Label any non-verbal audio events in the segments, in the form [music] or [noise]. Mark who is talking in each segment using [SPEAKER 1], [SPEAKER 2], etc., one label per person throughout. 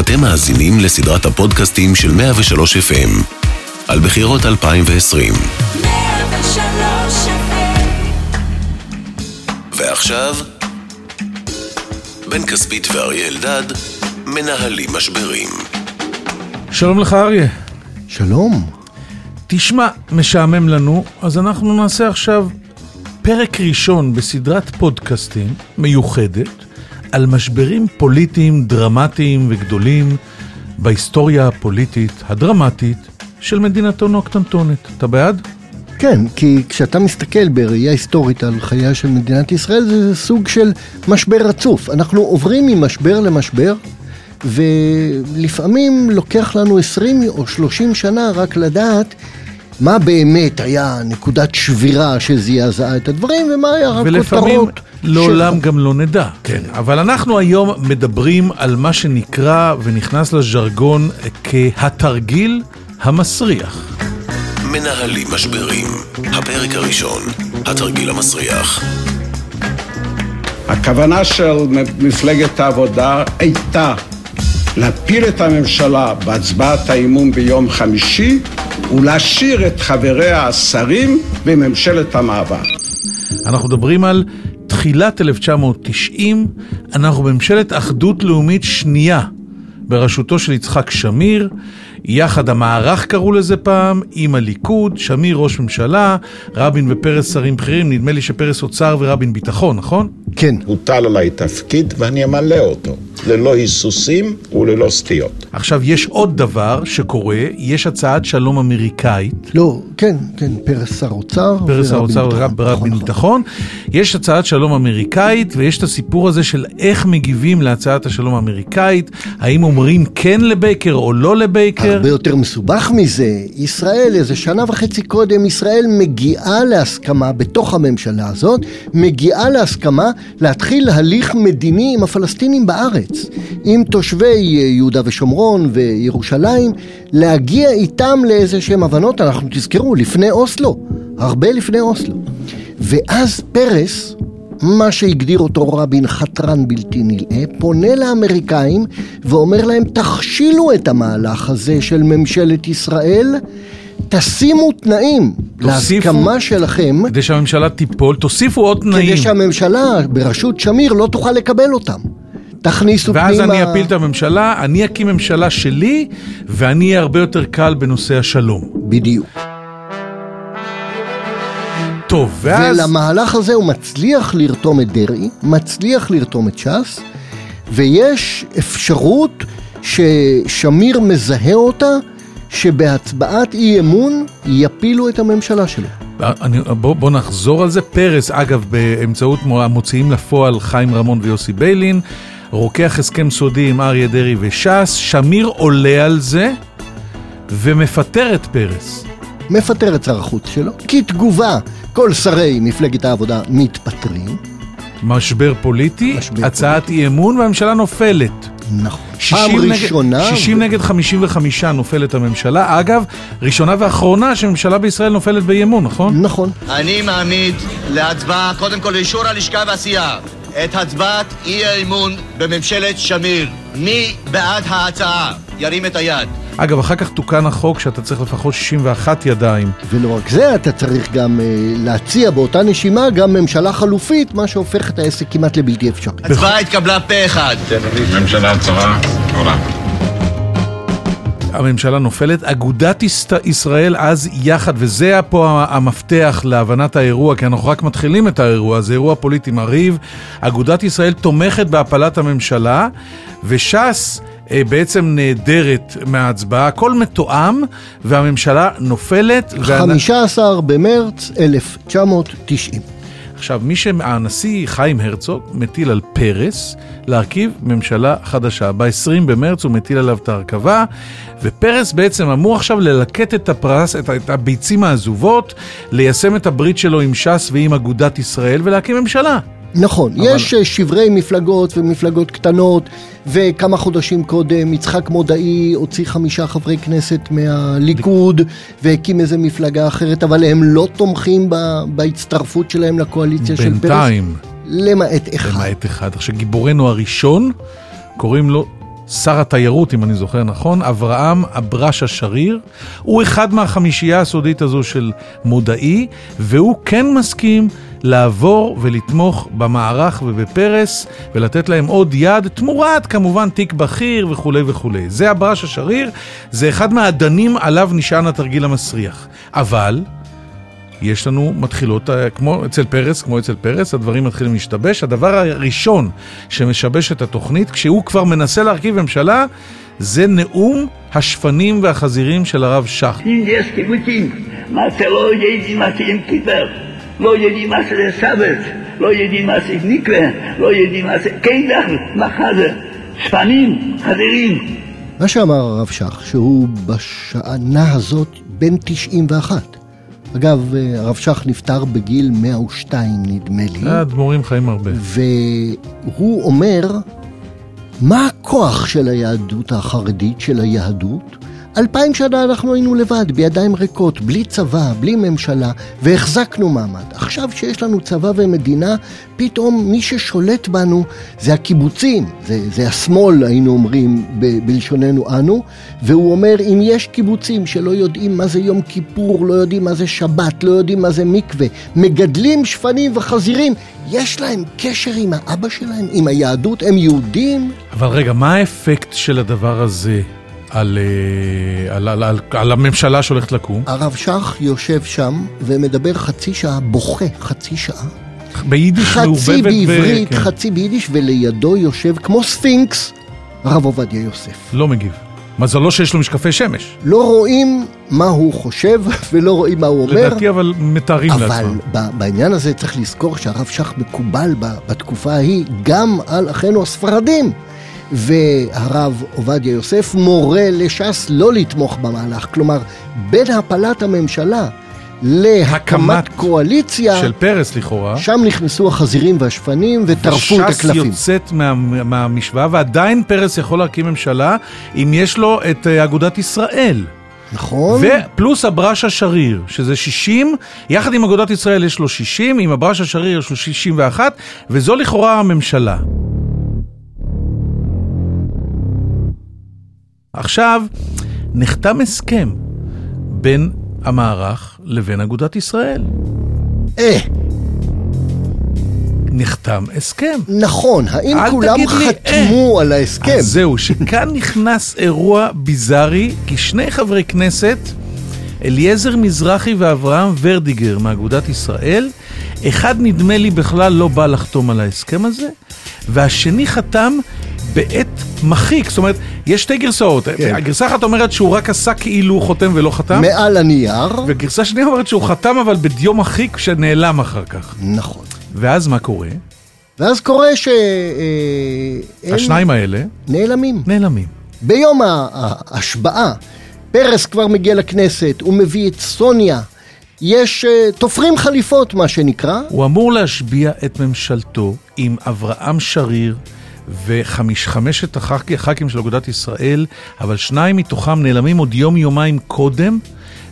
[SPEAKER 1] אתם מאזינים לסדרת הפודקאסטים של 103 FM על בחירות 2020.
[SPEAKER 2] 103
[SPEAKER 1] ועכשיו, בן כספית ואריה אלדד מנהלים משברים.
[SPEAKER 3] שלום לך אריה.
[SPEAKER 4] שלום.
[SPEAKER 3] תשמע, משעמם לנו, אז אנחנו נעשה עכשיו פרק ראשון בסדרת פודקאסטים מיוחדת על משברים פוליטיים דרמטיים וגדולים בהיסטוריה הפוליטית הדרמטית של מדינתנו הקטנטונת. אתה בעד?
[SPEAKER 4] כן, כי כשאתה מסתכל בראייה היסטורית על חייה של מדינת ישראל, זה סוג של משבר רצוף. אנחנו עוברים ממשבר למשבר, ולפעמים לוקח לנו 20 או 30 שנה רק לדעת מה באמת היה נקודת שבירה שזעזעה את הדברים, ומה היה רק
[SPEAKER 3] ולפעמים. לעולם
[SPEAKER 4] של-
[SPEAKER 3] גם לא נדע. כן. אבל אנחנו היום מדברים על מה שנקרא ונכנס לז'רגון כהתרגיל המסריח.
[SPEAKER 1] מנהלים משברים, הפרק הראשון, התרגיל המסריח.
[SPEAKER 5] הכוונה של מפלגת העבודה הייתה להפיל את הממשלה בהצבעת האמון ביום חמישי ולהשאיר את חבריה השרים בממשלת המעבר.
[SPEAKER 3] אנחנו מדברים על תחילת 1990, אנחנו בממשלת אחדות לאומית שנייה בראשותו של יצחק שמיר, יחד המערך קראו לזה פעם, עם הליכוד, שמיר ראש ממשלה, רבין ופרס שרים בכירים, נדמה לי שפרס אוצר ורבין ביטחון, נכון?
[SPEAKER 4] כן,
[SPEAKER 6] הוטל עליי תפקיד ואני אמלא אותו, ללא היסוסים וללא סטיות.
[SPEAKER 3] עכשיו, יש עוד דבר שקורה, יש הצעת שלום אמריקאית,
[SPEAKER 4] לא, כן, כן, פרס שר אוצר.
[SPEAKER 3] פרס
[SPEAKER 4] ורבין
[SPEAKER 3] האוצר
[SPEAKER 4] ביטחון.
[SPEAKER 3] ורבין
[SPEAKER 4] נכון, נכון.
[SPEAKER 3] ביטחון. יש הצעת שלום אמריקאית, ויש את הסיפור הזה של איך מגיבים להצעת השלום האמריקאית, האם אומרים כן לבייקר או לא לבייקר.
[SPEAKER 4] הרבה יותר מסובך מזה, ישראל איזה שנה וחצי קודם, ישראל מגיעה להסכמה בתוך הממשלה הזאת, מגיעה להסכמה להתחיל הליך מדיני עם הפלסטינים בארץ, עם תושבי אה, יהודה ושומרון וירושלים, להגיע איתם לאיזה שהם הבנות, אנחנו תזכרו, לפני אוסלו, הרבה לפני אוסלו. ואז פרס, מה שהגדיר אותו רבין חתרן בלתי נלאה, פונה לאמריקאים ואומר להם תכשילו את המהלך הזה של ממשלת ישראל, תשימו תנאים
[SPEAKER 3] תוסיפו-
[SPEAKER 4] להסכמה שלכם,
[SPEAKER 3] כדי שהממשלה תיפול, תוסיפו עוד תנאים.
[SPEAKER 4] כדי שהממשלה בראשות שמיר לא תוכל לקבל אותם. תכניסו
[SPEAKER 3] ואז
[SPEAKER 4] פנימה...
[SPEAKER 3] אני אפיל את הממשלה, אני אקים ממשלה שלי, ואני אהיה הרבה יותר קל בנושא השלום.
[SPEAKER 4] בדיוק.
[SPEAKER 3] טוב, ואז...
[SPEAKER 4] ולמהלך הזה הוא מצליח לרתום את דרעי, מצליח לרתום את ש"ס, ויש אפשרות ששמיר מזהה אותה, שבהצבעת אי אמון יפילו את הממשלה שלו.
[SPEAKER 3] אני, בוא, בוא נחזור על זה. פרס, אגב, באמצעות מו- המוציאים לפועל חיים רמון ויוסי ביילין, רוקח הסכם סודי עם אריה דרעי וש"ס, שמיר עולה על זה ומפטר את פרס.
[SPEAKER 4] מפטר את שר החוץ שלו, כתגובה כל שרי מפלגת העבודה מתפטרים.
[SPEAKER 3] משבר פוליטי,
[SPEAKER 4] משבר
[SPEAKER 3] הצעת אי אמון והממשלה נופלת.
[SPEAKER 4] נכון.
[SPEAKER 3] 60
[SPEAKER 4] פעם
[SPEAKER 3] נגד,
[SPEAKER 4] ראשונה...
[SPEAKER 3] 60 נגד 55 נופלת הממשלה. אגב, ראשונה ואחרונה שממשלה בישראל נופלת באי אמון, נכון?
[SPEAKER 4] נכון.
[SPEAKER 7] אני מעמיד להצבעה, קודם כל לאישור הלשכה והסיעה, את הצבעת אי האמון בממשלת שמיר. מי בעד ההצעה? ירים את היד.
[SPEAKER 3] אגב, אחר כך תוקן החוק שאתה צריך לפחות 61 ידיים.
[SPEAKER 4] ולא רק זה, אתה צריך גם אה, להציע באותה נשימה גם ממשלה חלופית, מה שהופך את העסק כמעט לבלתי אפשרי.
[SPEAKER 7] הצבעה התקבלה פה אחד.
[SPEAKER 6] ממשלה צרה, עולה.
[SPEAKER 3] הממשלה נופלת, אגודת ישראל אז יחד, וזה פה המפתח להבנת האירוע, כי אנחנו רק מתחילים את האירוע, זה אירוע פוליטי מרהיב. אגודת ישראל תומכת בהפלת הממשלה, וש"ס בעצם נעדרת מההצבעה, הכל מתואם, והממשלה נופלת. והנ-
[SPEAKER 4] 15 במרץ 1990.
[SPEAKER 3] עכשיו, מי שהנשיא חיים הרצוג מטיל על פרס להרכיב ממשלה חדשה. ב-20 במרץ הוא מטיל עליו את ההרכבה, ופרס בעצם אמור עכשיו ללקט את הפרס, את, את הביצים העזובות, ליישם את הברית שלו עם ש"ס ועם אגודת ישראל ולהקים ממשלה.
[SPEAKER 4] נכון, אבל... יש אה, שברי מפלגות ומפלגות קטנות, וכמה חודשים קודם יצחק מודעי הוציא חמישה חברי כנסת מהליכוד, והקים איזה מפלגה אחרת, אבל הם לא תומכים ב... בהצטרפות שלהם לקואליציה של פרס.
[SPEAKER 3] בינתיים,
[SPEAKER 4] למעט אחד.
[SPEAKER 3] למעט אחד. עכשיו, גיבורנו הראשון, קוראים לו שר התיירות, אם אני זוכר נכון, אברהם אברשה שריר, הוא אחד מהחמישייה הסודית הזו של מודעי, והוא כן מסכים לעבור ולתמוך במערך ובפרס, ולתת להם עוד יד, תמורת כמובן תיק בכיר וכולי וכולי. זה אברשה שריר, זה אחד מהאדנים עליו נשען התרגיל המסריח. אבל... יש לנו מתחילות, אה, כמו אצל פרס, כמו אצל פרס, הדברים מתחילים להשתבש. הדבר הראשון שמשבש את התוכנית, כשהוא כבר מנסה להרכיב ממשלה, זה נאום השפנים והחזירים של הרב שך.
[SPEAKER 8] שלא יודעים מה זה עם כיפר, לא יודעים מה זה סבת, לא יודעים מה זה מקווה, לא יודעים מה זה קדח, מה זה, שפנים, חזירים.
[SPEAKER 4] מה שאמר הרב שך, שהוא בשנה הזאת בן 91. אגב, אה, הרב שך נפטר בגיל 102 נדמה לי,
[SPEAKER 3] האדמו"רים חיים הרבה.
[SPEAKER 4] והוא אומר, מה הכוח של היהדות החרדית, של היהדות? אלפיים שנה אנחנו היינו לבד, בידיים ריקות, בלי צבא, בלי ממשלה, והחזקנו מעמד. עכשיו שיש לנו צבא ומדינה, פתאום מי ששולט בנו זה הקיבוצים, זה, זה השמאל, היינו אומרים ב- בלשוננו אנו, והוא אומר, אם יש קיבוצים שלא יודעים מה זה יום כיפור, לא יודעים מה זה שבת, לא יודעים מה זה מקווה, מגדלים שפנים וחזירים, יש להם קשר עם האבא שלהם, עם היהדות, הם יהודים?
[SPEAKER 3] אבל רגע, מה האפקט של הדבר הזה על, אה, על, על, על, על הממשלה שהולכת לקום?
[SPEAKER 4] הרב שך יושב שם ומדבר חצי שעה, בוכה חצי שעה.
[SPEAKER 3] ביידיש
[SPEAKER 4] חצי
[SPEAKER 3] מעורבבת
[SPEAKER 4] בעברית,
[SPEAKER 3] כן.
[SPEAKER 4] חצי ביידיש, ולידו יושב כמו ספינקס, הרב עובדיה יוסף.
[SPEAKER 3] לא מגיב. מזלו שיש לו משקפי שמש.
[SPEAKER 4] לא רואים מה הוא חושב ולא רואים מה הוא אומר,
[SPEAKER 3] לדעתי אבל מתארים
[SPEAKER 4] אבל
[SPEAKER 3] לעצמם.
[SPEAKER 4] ב- בעניין הזה צריך לזכור שהרב שך מקובל בתקופה ההיא גם על אחינו הספרדים. והרב עובדיה יוסף מורה לש"ס לא לתמוך במהלך. כלומר, בין הפלת הממשלה להקמת
[SPEAKER 3] הקמת
[SPEAKER 4] קואליציה,
[SPEAKER 3] של פרס לכאורה.
[SPEAKER 4] שם נכנסו החזירים והשפנים וטרפו את
[SPEAKER 3] וש"ס
[SPEAKER 4] הקלפים.
[SPEAKER 3] יוצאת מה, מהמשוואה, ועדיין פרס יכול להקים ממשלה אם יש לו את אה, אגודת ישראל.
[SPEAKER 4] נכון?
[SPEAKER 3] ופלוס הברשה שריר, שזה 60, יחד עם אגודת ישראל יש לו 60, עם הברשה שריר יש לו 61, וזו לכאורה הממשלה. עכשיו, נחתם הסכם בין המערך לבין אגודת ישראל.
[SPEAKER 4] אה,
[SPEAKER 3] נחתם הסכם.
[SPEAKER 4] נכון, האם כולם
[SPEAKER 3] לי,
[SPEAKER 4] חתמו על ההסכם?
[SPEAKER 3] אז זהו, שכאן נכנס אירוע ביזארי, כי שני חברי כנסת, אליעזר מזרחי ואברהם ורדיגר מאגודת ישראל, אחד נדמה לי בכלל לא בא לחתום על ההסכם הזה, והשני חתם בעת מחיק, זאת אומרת, יש שתי גרסאות.
[SPEAKER 4] כן.
[SPEAKER 3] הגרסה אחת אומרת שהוא רק עשה כאילו הוא חותם ולא חתם,
[SPEAKER 4] מעל הנייר,
[SPEAKER 3] וגרסה שנייה אומרת שהוא חתם אבל בדיו מחיק שנעלם אחר כך.
[SPEAKER 4] נכון.
[SPEAKER 3] ואז מה קורה?
[SPEAKER 4] ואז קורה ש... אה,
[SPEAKER 3] השניים האלה
[SPEAKER 4] נעלמים.
[SPEAKER 3] נעלמים.
[SPEAKER 4] ביום ההשבעה, פרס כבר מגיע לכנסת, הוא מביא את סוניה. יש, אה, תופרים חליפות, מה שנקרא.
[SPEAKER 3] הוא אמור להשביע את ממשלתו עם אברהם שריר וחמשת הח"כים הח"כים של אגודת ישראל, אבל שניים מתוכם נעלמים עוד יום-יומיים קודם,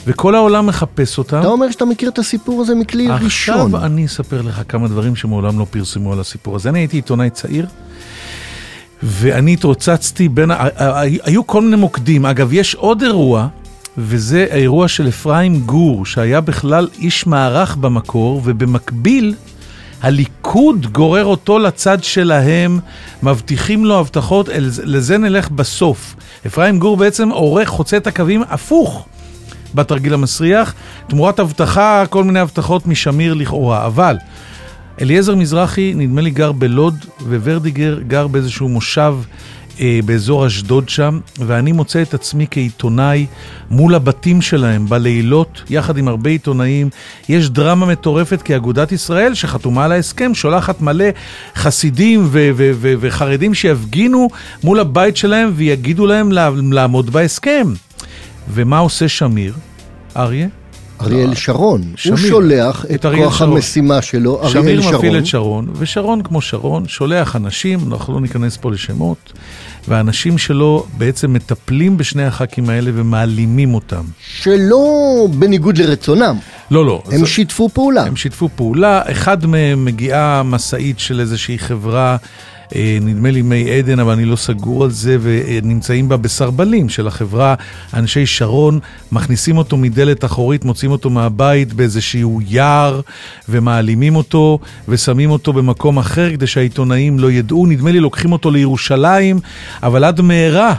[SPEAKER 3] וכל העולם מחפש אותם.
[SPEAKER 4] אתה אומר שאתה מכיר את הסיפור הזה מכלי ראשון.
[SPEAKER 3] עכשיו אני אספר לך כמה דברים שמעולם לא פרסמו על הסיפור הזה. אני הייתי עיתונאי צעיר, ואני התרוצצתי בין... היו כל מיני מוקדים. אגב, יש עוד אירוע, וזה האירוע של אפרים גור, שהיה בכלל איש מערך במקור, ובמקביל... הליכוד גורר אותו לצד שלהם, מבטיחים לו הבטחות, אל- לזה נלך בסוף. אפרים גור בעצם עורך, חוצה את הקווים הפוך בתרגיל המסריח, תמורת הבטחה, כל מיני הבטחות משמיר לכאורה. אבל אליעזר מזרחי, נדמה לי, גר בלוד, וורדיגר גר באיזשהו מושב אה, באזור אשדוד שם, ואני מוצא את עצמי כעיתונאי מול הבתים שלהם בלילות, יחד עם הרבה עיתונאים. יש דרמה מטורפת, כי אגודת ישראל, שחתומה על ההסכם, שולחת מלא חסידים ו- ו- ו- וחרדים שיפגינו מול הבית שלהם ויגידו להם לה- לעמוד בהסכם. ומה עושה שמיר, אריה?
[SPEAKER 4] אריאל שרון.
[SPEAKER 3] אה, שמיר.
[SPEAKER 4] הוא שולח את
[SPEAKER 3] את
[SPEAKER 4] כוח
[SPEAKER 3] שרון.
[SPEAKER 4] המשימה שלו, אריאל
[SPEAKER 3] שמיר
[SPEAKER 4] שרון.
[SPEAKER 3] מפעיל את שרון, ושרון כמו שרון שולח אנשים, אנחנו לא ניכנס פה לשמות, והאנשים שלו בעצם מטפלים בשני הח"כים האלה ומעלימים אותם.
[SPEAKER 4] שלא בניגוד לרצונם,
[SPEAKER 3] לא, לא.
[SPEAKER 4] הם
[SPEAKER 3] זה-
[SPEAKER 4] שיתפו פעולה.
[SPEAKER 3] הם שיתפו פעולה, אחד מהם מגיעה משאית של איזושהי חברה נדמה לי מי עדן, אבל אני לא סגור על זה, ונמצאים בה בסרבלים של החברה, אנשי שרון, מכניסים אותו מדלת אחורית, מוציאים אותו מהבית באיזשהו יער, ומעלימים אותו, ושמים אותו במקום אחר כדי שהעיתונאים לא ידעו. נדמה לי לוקחים אותו לירושלים, אבל עד מהרה.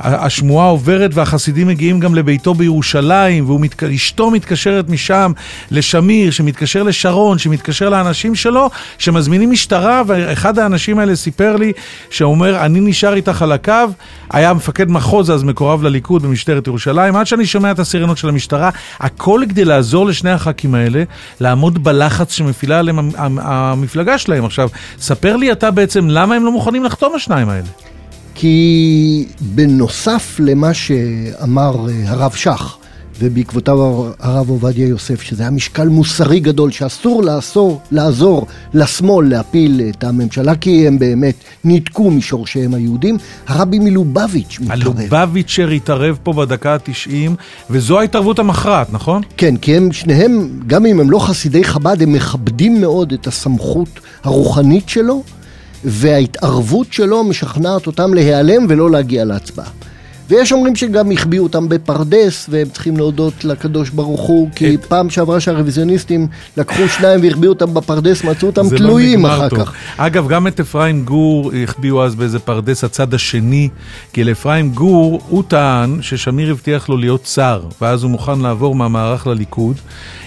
[SPEAKER 3] השמועה עוברת והחסידים מגיעים גם לביתו בירושלים, ואשתו מתקשרת משם לשמיר, שמתקשר לשרון, שמתקשר לאנשים שלו, שמזמינים משטרה, ואחד האנשים האלה סיפר לי, שאומר, אני נשאר איתך על הקו, היה מפקד מחוז אז מקורב לליכוד במשטרת ירושלים, עד שאני שומע את הסירנות של המשטרה, הכל כדי לעזור לשני הח"כים האלה, לעמוד בלחץ שמפעילה עליהם המפלגה שלהם. עכשיו, ספר לי אתה בעצם, למה הם לא מוכנים לחתום השניים האלה?
[SPEAKER 4] כי בנוסף למה שאמר אה, הרב שך, ובעקבותיו הרב עובדיה יוסף, שזה היה משקל מוסרי גדול, שאסור לעשור, לעזור לשמאל להפיל את הממשלה, כי הם באמת ניתקו משורשיהם היהודים, הרבי מלובביץ' מתערב.
[SPEAKER 3] הלובביצ'ר התערב פה בדקה ה-90, וזו ההתערבות המכרעת, נכון?
[SPEAKER 4] כן, כי הם שניהם, גם אם הם לא חסידי חב"ד, הם מכבדים מאוד את הסמכות הרוחנית שלו. וההתערבות שלו משכנעת אותם להיעלם ולא להגיע להצבעה. ויש אומרים שגם החביאו אותם בפרדס, והם צריכים להודות לקדוש ברוך הוא, כי פעם שעברה שהרוויזיוניסטים לקחו שניים והחביאו אותם בפרדס, מצאו אותם לא תלויים לא אחר טוב. כך.
[SPEAKER 3] אגב, גם את אפרים גור החביאו אז באיזה פרדס הצד השני, כי לאפרים גור, הוא טען ששמיר הבטיח לו להיות שר, ואז הוא מוכן לעבור מהמערך לליכוד.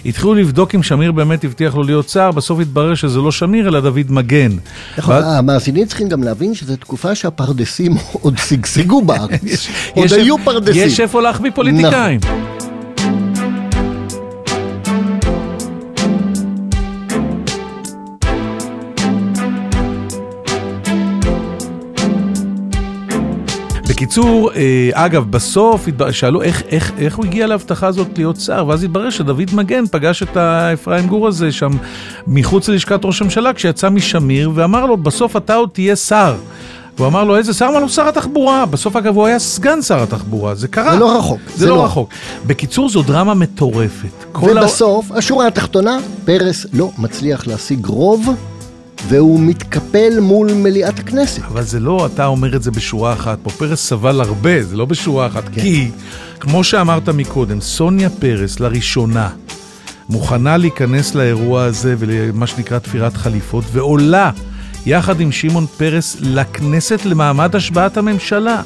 [SPEAKER 3] התחילו לבדוק אם שמיר באמת הבטיח לו להיות שר, בסוף התברר שזה לא שמיר, אלא דוד מגן.
[SPEAKER 4] נכון, המאזינים צריכים גם להבין שזו תקופה שהפרדסים [laughs] עוד שגשגו בארץ. [laughs] עוד היו פרדסים.
[SPEAKER 3] יש איפה להחביא פוליטיקאים. בקיצור, אה, אגב, בסוף שאלו איך, איך, איך הוא הגיע להבטחה הזאת להיות שר, ואז התברר שדוד מגן פגש את האפרים גור הזה שם מחוץ ללשכת ראש הממשלה כשיצא משמיר, ואמר לו, בסוף אתה עוד תהיה שר. הוא אמר לו, איזה שר? אמר לו, שר התחבורה. בסוף, אגב, הוא היה סגן שר התחבורה, זה קרה.
[SPEAKER 4] זה לא רחוק.
[SPEAKER 3] זה, זה לא, לא רחוק. בקיצור, זו דרמה מטורפת.
[SPEAKER 4] ובסוף, ה... השורה התחתונה, פרס לא מצליח להשיג רוב. והוא מתקפל מול מליאת הכנסת.
[SPEAKER 3] אבל זה לא, אתה אומר את זה בשורה אחת. פה פרס סבל הרבה, זה לא בשורה אחת. כן. כי, כמו שאמרת מקודם, סוניה פרס לראשונה מוכנה להיכנס לאירוע הזה ולמה שנקרא תפירת חליפות, ועולה יחד עם שמעון פרס לכנסת למעמד השבעת הממשלה.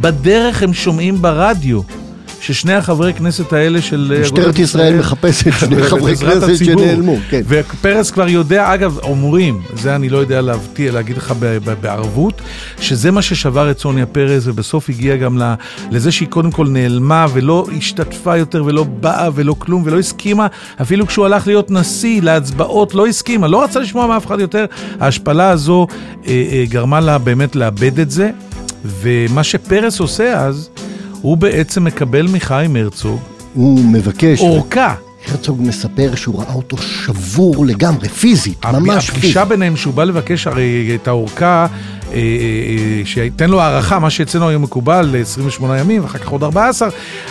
[SPEAKER 3] בדרך הם שומעים ברדיו ששני החברי כנסת האלה של...
[SPEAKER 4] אה, משטרת ישראל מחפשת שני [laughs] חברי כנסת שנעלמו, כן.
[SPEAKER 3] ופרס כבר יודע, אגב, אומרים, זה אני לא יודע להבטיח, להגיד לך בערבות, שזה מה ששבר את סוניה פרס, ובסוף הגיע גם לזה שהיא קודם כל נעלמה, ולא השתתפה יותר, ולא באה, ולא כלום, ולא הסכימה, אפילו כשהוא הלך להיות נשיא להצבעות, לא הסכימה, לא רצה לשמוע מאף אחד יותר. ההשפלה הזו אה, אה, גרמה לה באמת לאבד את זה, ומה שפרס עושה אז, הוא בעצם מקבל מחיים הרצוג.
[SPEAKER 4] הוא מבקש.
[SPEAKER 3] אורכה.
[SPEAKER 4] הרצוג מספר שהוא ראה אותו שבור לגמרי, פיזית, ממש פיזית.
[SPEAKER 3] הפגישה ביניהם שהוא בא לבקש הרי את האורכה, אה, אה, שייתן לו הערכה, מה שאצלנו היום מקובל, ל-28 ימים, ואחר כך עוד 14,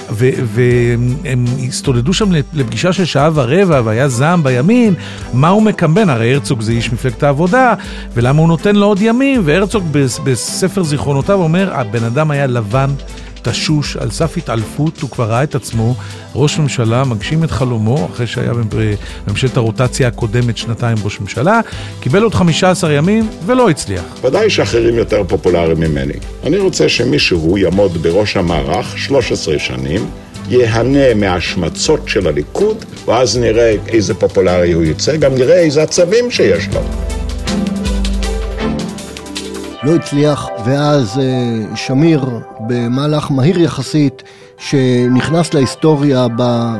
[SPEAKER 3] והם הסתודדו שם לפגישה של שעה ורבע, והיה זעם בימין, מה הוא מקמבן? הרי הרצוג זה איש מפלגת העבודה, ולמה הוא נותן לו עוד ימים? והרצוג בספר זיכרונותיו אומר, הבן אדם היה לבן. תשוש, על סף התעלפות, הוא כבר ראה את עצמו ראש ממשלה, מגשים את חלומו, אחרי שהיה בממשלת הרוטציה הקודמת שנתיים ראש ממשלה, קיבל עוד 15 ימים ולא הצליח.
[SPEAKER 6] ודאי שאחרים יותר פופולריים ממני. אני רוצה שמישהו יעמוד בראש המערך 13 שנים, ייהנה מהשמצות של הליכוד, ואז נראה איזה פופולרי הוא יצא, גם נראה איזה עצבים שיש לו.
[SPEAKER 4] לא הצליח, ואז אה, שמיר, במהלך מהיר יחסית, שנכנס להיסטוריה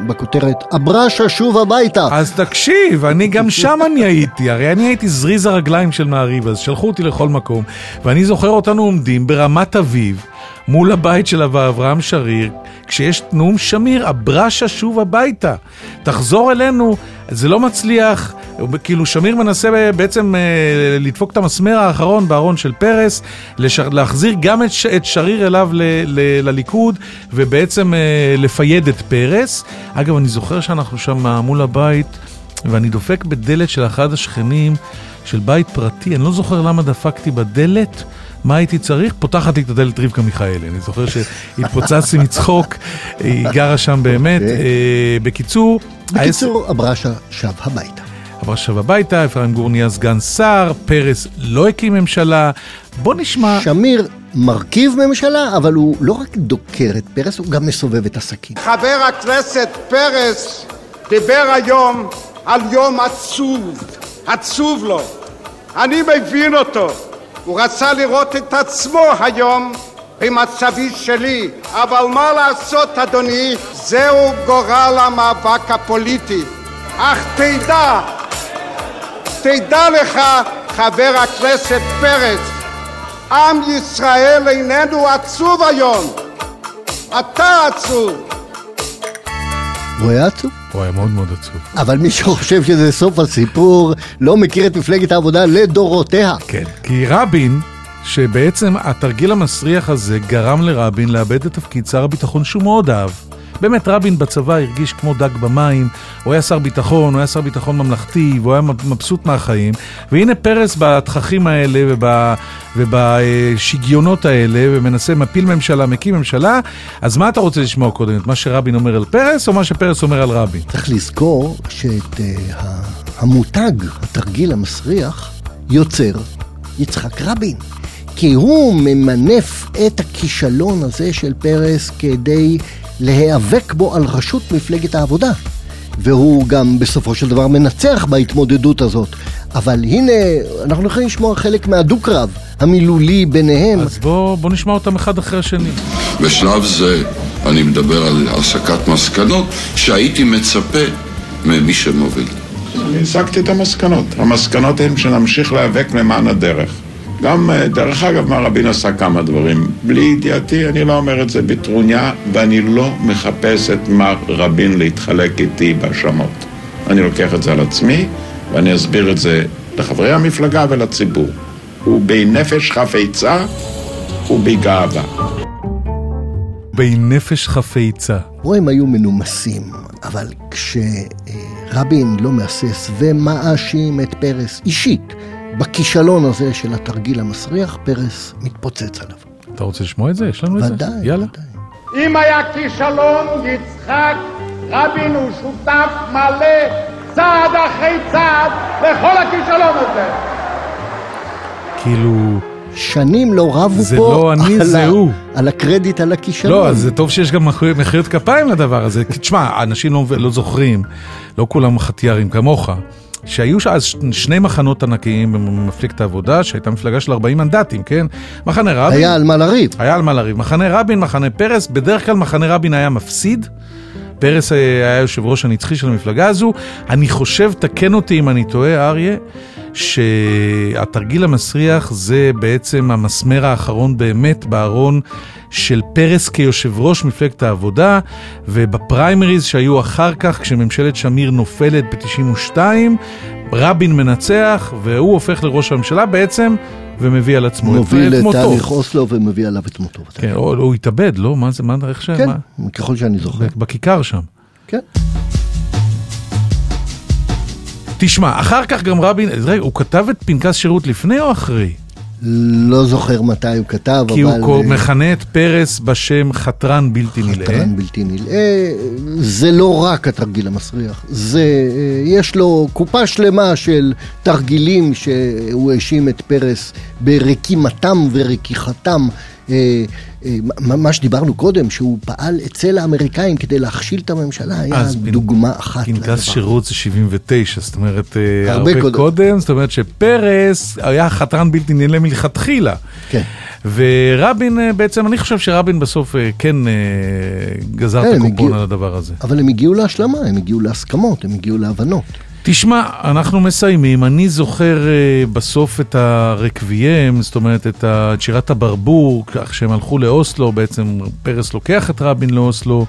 [SPEAKER 4] בכותרת, אברשה שוב הביתה.
[SPEAKER 3] אז תקשיב, אני גם שם אני הייתי, הרי אני הייתי זריז הרגליים של מעריב, אז שלחו אותי לכל מקום, ואני זוכר אותנו עומדים ברמת אביב, מול הבית של אברהם שריר, כשיש נאום שמיר, אברשה שוב הביתה. תחזור אלינו, זה לא מצליח, כאילו שמיר מנסה בעצם אה, לדפוק את המסמר האחרון בארון של פרס, להחזיר גם את, את שריר אליו ל, ל, לליכוד, ובעצם אה, לפייד את פרס. אגב, אני זוכר שאנחנו שם מול הבית, ואני דופק בדלת של אחד השכנים, של בית פרטי, אני לא זוכר למה דפקתי בדלת. מה הייתי צריך? פותחת לי את הדלת רבקה מיכאלי. אני זוכר שהתפוצצתי [laughs] מצחוק, היא גרה שם באמת.
[SPEAKER 4] אוקיי.
[SPEAKER 3] אה, בקיצור,
[SPEAKER 4] בקיצור, אברשה שב הביתה.
[SPEAKER 3] עבר שב הביתה, אפרים גור נהיה סגן שר, פרס לא הקים ממשלה. בוא נשמע...
[SPEAKER 4] שמיר מרכיב ממשלה, אבל הוא לא רק דוקר את פרס, הוא גם מסובב את הסכין.
[SPEAKER 5] חבר הכנסת פרס דיבר היום על יום עצוב, עצוב לו. אני מבין אותו. הוא רצה לראות את עצמו היום במצבי שלי, אבל מה לעשות, אדוני, זהו גורל המאבק הפוליטי. אך תדע, תדע לך, חבר הכנסת פרס, עם ישראל איננו עצוב היום. אתה עצוב.
[SPEAKER 4] הוא היה עצוב.
[SPEAKER 3] הוא היה מאוד מאוד עצוב.
[SPEAKER 4] אבל מי שחושב שזה סוף הסיפור, לא מכיר את מפלגת העבודה לדורותיה.
[SPEAKER 3] כן, כי רבין, שבעצם התרגיל המסריח הזה גרם לרבין לאבד את תפקיד שר הביטחון שהוא מאוד אהב. באמת, רבין בצבא הרגיש כמו דג במים, הוא היה שר ביטחון, הוא היה שר ביטחון ממלכתי, והוא היה מבסוט מהחיים. והנה פרס בתככים האלה וב, ובשגיונות האלה, ומנסה, מפיל ממשלה, מקים ממשלה, אז מה אתה רוצה לשמוע קודם? את מה שרבין אומר על פרס, או מה שפרס אומר על רבין?
[SPEAKER 4] צריך לזכור שאת ה- המותג, התרגיל המסריח, יוצר יצחק רבין. כי הוא ממנף את הכישלון הזה של פרס כדי להיאבק בו על ראשות מפלגת העבודה. והוא גם בסופו של דבר מנצח בהתמודדות הזאת. אבל הנה, אנחנו יכולים לשמוע חלק מהדו-קרב המילולי ביניהם.
[SPEAKER 3] אז בוא, בוא נשמע אותם אחד אחרי השני.
[SPEAKER 9] בשלב זה אני מדבר על הסקת מסקנות שהייתי מצפה ממי שמוביל.
[SPEAKER 6] אני הסקתי את המסקנות. המסקנות הן שנמשיך להיאבק למען הדרך. גם, אה, דרך אגב, מר רבין עשה כמה דברים. בלי ידיעתי, אני לא אומר את זה בטרוניה, ואני לא מחפש את מר רבין להתחלק איתי בהאשמות. אני לוקח את זה על עצמי, ואני אסביר את זה לחברי המפלגה ולציבור. הוא בנפש חפצה ובגאווה.
[SPEAKER 3] בנפש חפצה.
[SPEAKER 4] או הם היו מנומסים, אבל כשרבין לא מהסס ומאשים את פרס אישית בכישלון הזה של התרגיל המסריח, פרס מתפוצץ עליו.
[SPEAKER 3] אתה רוצה לשמוע את זה? יש לנו את זה?
[SPEAKER 4] ודאי,
[SPEAKER 3] יאללה.
[SPEAKER 4] ודאי.
[SPEAKER 5] אם היה כישלון, יצחק רבין הוא שותף מלא, צעד אחרי צעד, לכל הכישלון הזה.
[SPEAKER 3] כאילו...
[SPEAKER 4] שנים לא רבו
[SPEAKER 3] זה
[SPEAKER 4] פה
[SPEAKER 3] לא אני,
[SPEAKER 4] על,
[SPEAKER 3] זה
[SPEAKER 4] ה-
[SPEAKER 3] הוא.
[SPEAKER 4] על הקרדיט על הכישלון.
[SPEAKER 3] לא, אז זה טוב שיש גם מחיאות כפיים לדבר הזה. תשמע, אנשים לא, לא זוכרים, לא כולם חטיארים כמוך, שהיו אז שני מחנות ענקיים במפלגת העבודה, שהייתה מפלגה של 40 מנדטים, כן? מחנה רבין...
[SPEAKER 4] היה על מה לריב.
[SPEAKER 3] היה על מה לריב. מחנה רבין, מחנה פרס, בדרך כלל מחנה רבין היה מפסיד. פרס אה, היה יושב ראש הנצחי של המפלגה הזו. אני חושב, תקן אותי אם אני טועה, אריה, שהתרגיל המסריח זה בעצם המסמר האחרון באמת בארון של פרס כיושב ראש מפלגת העבודה, ובפריימריז שהיו אחר כך, כשממשלת שמיר נופלת ב-92, רבין מנצח, והוא הופך לראש הממשלה בעצם, ומביא על עצמו
[SPEAKER 4] מוביל
[SPEAKER 3] את
[SPEAKER 4] את
[SPEAKER 3] מותו.
[SPEAKER 4] תהליך אוסלו ומביא עליו את מותו.
[SPEAKER 3] כן, הוא התאבד, לא? מה זה, מה, איך ש...
[SPEAKER 4] כן,
[SPEAKER 3] מה?
[SPEAKER 4] ככל שאני זוכר.
[SPEAKER 3] בכיכר שם.
[SPEAKER 4] כן.
[SPEAKER 3] תשמע, אחר כך גם רבין, רגע, הוא כתב את פנקס שירות לפני או אחרי?
[SPEAKER 4] לא זוכר מתי הוא כתב,
[SPEAKER 3] כי
[SPEAKER 4] אבל...
[SPEAKER 3] הוא
[SPEAKER 4] אה,
[SPEAKER 3] מכנה את פרס בשם חתרן בלתי נלאה.
[SPEAKER 4] חתרן בלתי נלאה, זה לא רק התרגיל המסריח, זה, אה, יש לו קופה שלמה של תרגילים שהוא האשים את פרס ברקימתם ורכיחתם. אה, אה, מה שדיברנו קודם, שהוא פעל אצל האמריקאים כדי להכשיל את הממשלה, היה דוגמה אחת
[SPEAKER 3] פנקס. שירות זה 79, זאת אומרת, אה,
[SPEAKER 4] הרבה
[SPEAKER 3] הרבה
[SPEAKER 4] קודם.
[SPEAKER 3] קודם, זאת אומרת שפרס היה חתרן בלתי נלאה מלכתחילה.
[SPEAKER 4] כן.
[SPEAKER 3] ורבין בעצם, אני חושב שרבין בסוף כן גזר
[SPEAKER 4] כן,
[SPEAKER 3] את
[SPEAKER 4] הם
[SPEAKER 3] הקופון על הדבר הזה.
[SPEAKER 4] אבל הם הגיעו להשלמה, הם הגיעו להסכמות, הם הגיעו להבנות.
[SPEAKER 3] תשמע, אנחנו מסיימים, אני זוכר אה, בסוף את הרקביים, זאת אומרת את ה- את שירת הברבור, כך שהם הלכו לאוסלו, בעצם פרס לוקח את רבין לאוסלו,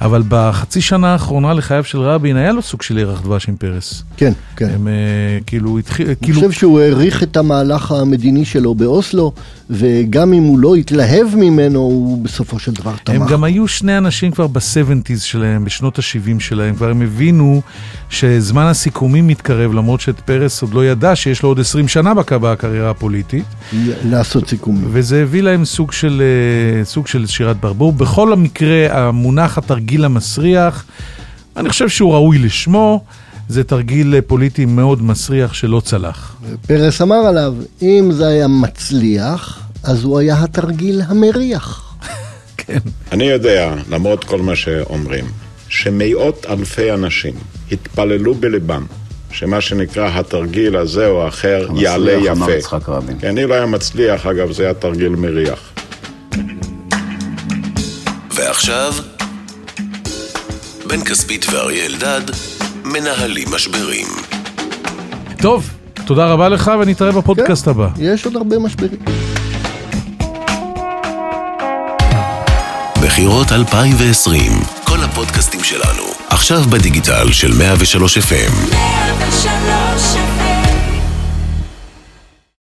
[SPEAKER 3] אבל בחצי שנה האחרונה לחייו של רבין היה לו סוג של ירח דבש עם פרס.
[SPEAKER 4] כן, כן.
[SPEAKER 3] הם אה, כאילו התחיל,
[SPEAKER 4] אני
[SPEAKER 3] כאילו,
[SPEAKER 4] חושב שהוא העריך את המהלך המדיני שלו באוסלו, וגם אם הוא לא התלהב ממנו, הוא בסופו של דבר תמך.
[SPEAKER 3] הם גם היו שני אנשים כבר ב-70's שלהם, בשנות ה-70 שלהם, כבר הם הבינו שזמן הסיכון... סיכומים מתקרב, למרות שפרס עוד לא ידע שיש לו עוד 20 שנה בק- בקריירה הפוליטית,
[SPEAKER 4] לעשות סיכומים.
[SPEAKER 3] וזה הביא להם סוג של, אה, סוג של שירת ברבור. בכל המקרה, המונח התרגיל המסריח, אני חושב שהוא ראוי לשמו, זה תרגיל אה, פוליטי מאוד מסריח שלא צלח.
[SPEAKER 4] פרס אמר עליו, אם זה היה מצליח, אז הוא היה התרגיל המריח. [laughs]
[SPEAKER 6] אני יודע, למרות כל מה שאומרים, שמאות אלפי אנשים התפללו בליבם שמה שנקרא התרגיל הזה או האחר יעלה
[SPEAKER 10] המצליח, אמר
[SPEAKER 6] יפה.
[SPEAKER 10] יצחק רבין.
[SPEAKER 6] כי אני לא היה מצליח, אגב, זה היה תרגיל מריח.
[SPEAKER 1] ועכשיו, בן כספית ואריה אלדד מנהלים משברים.
[SPEAKER 3] טוב, תודה רבה לך ונתראה בפודקאסט הבא.
[SPEAKER 4] יש עוד הרבה משברים.
[SPEAKER 1] בחירות 2020, כל הפודקאסטים שלנו, עכשיו בדיגיטל של 103 FM.
[SPEAKER 2] 103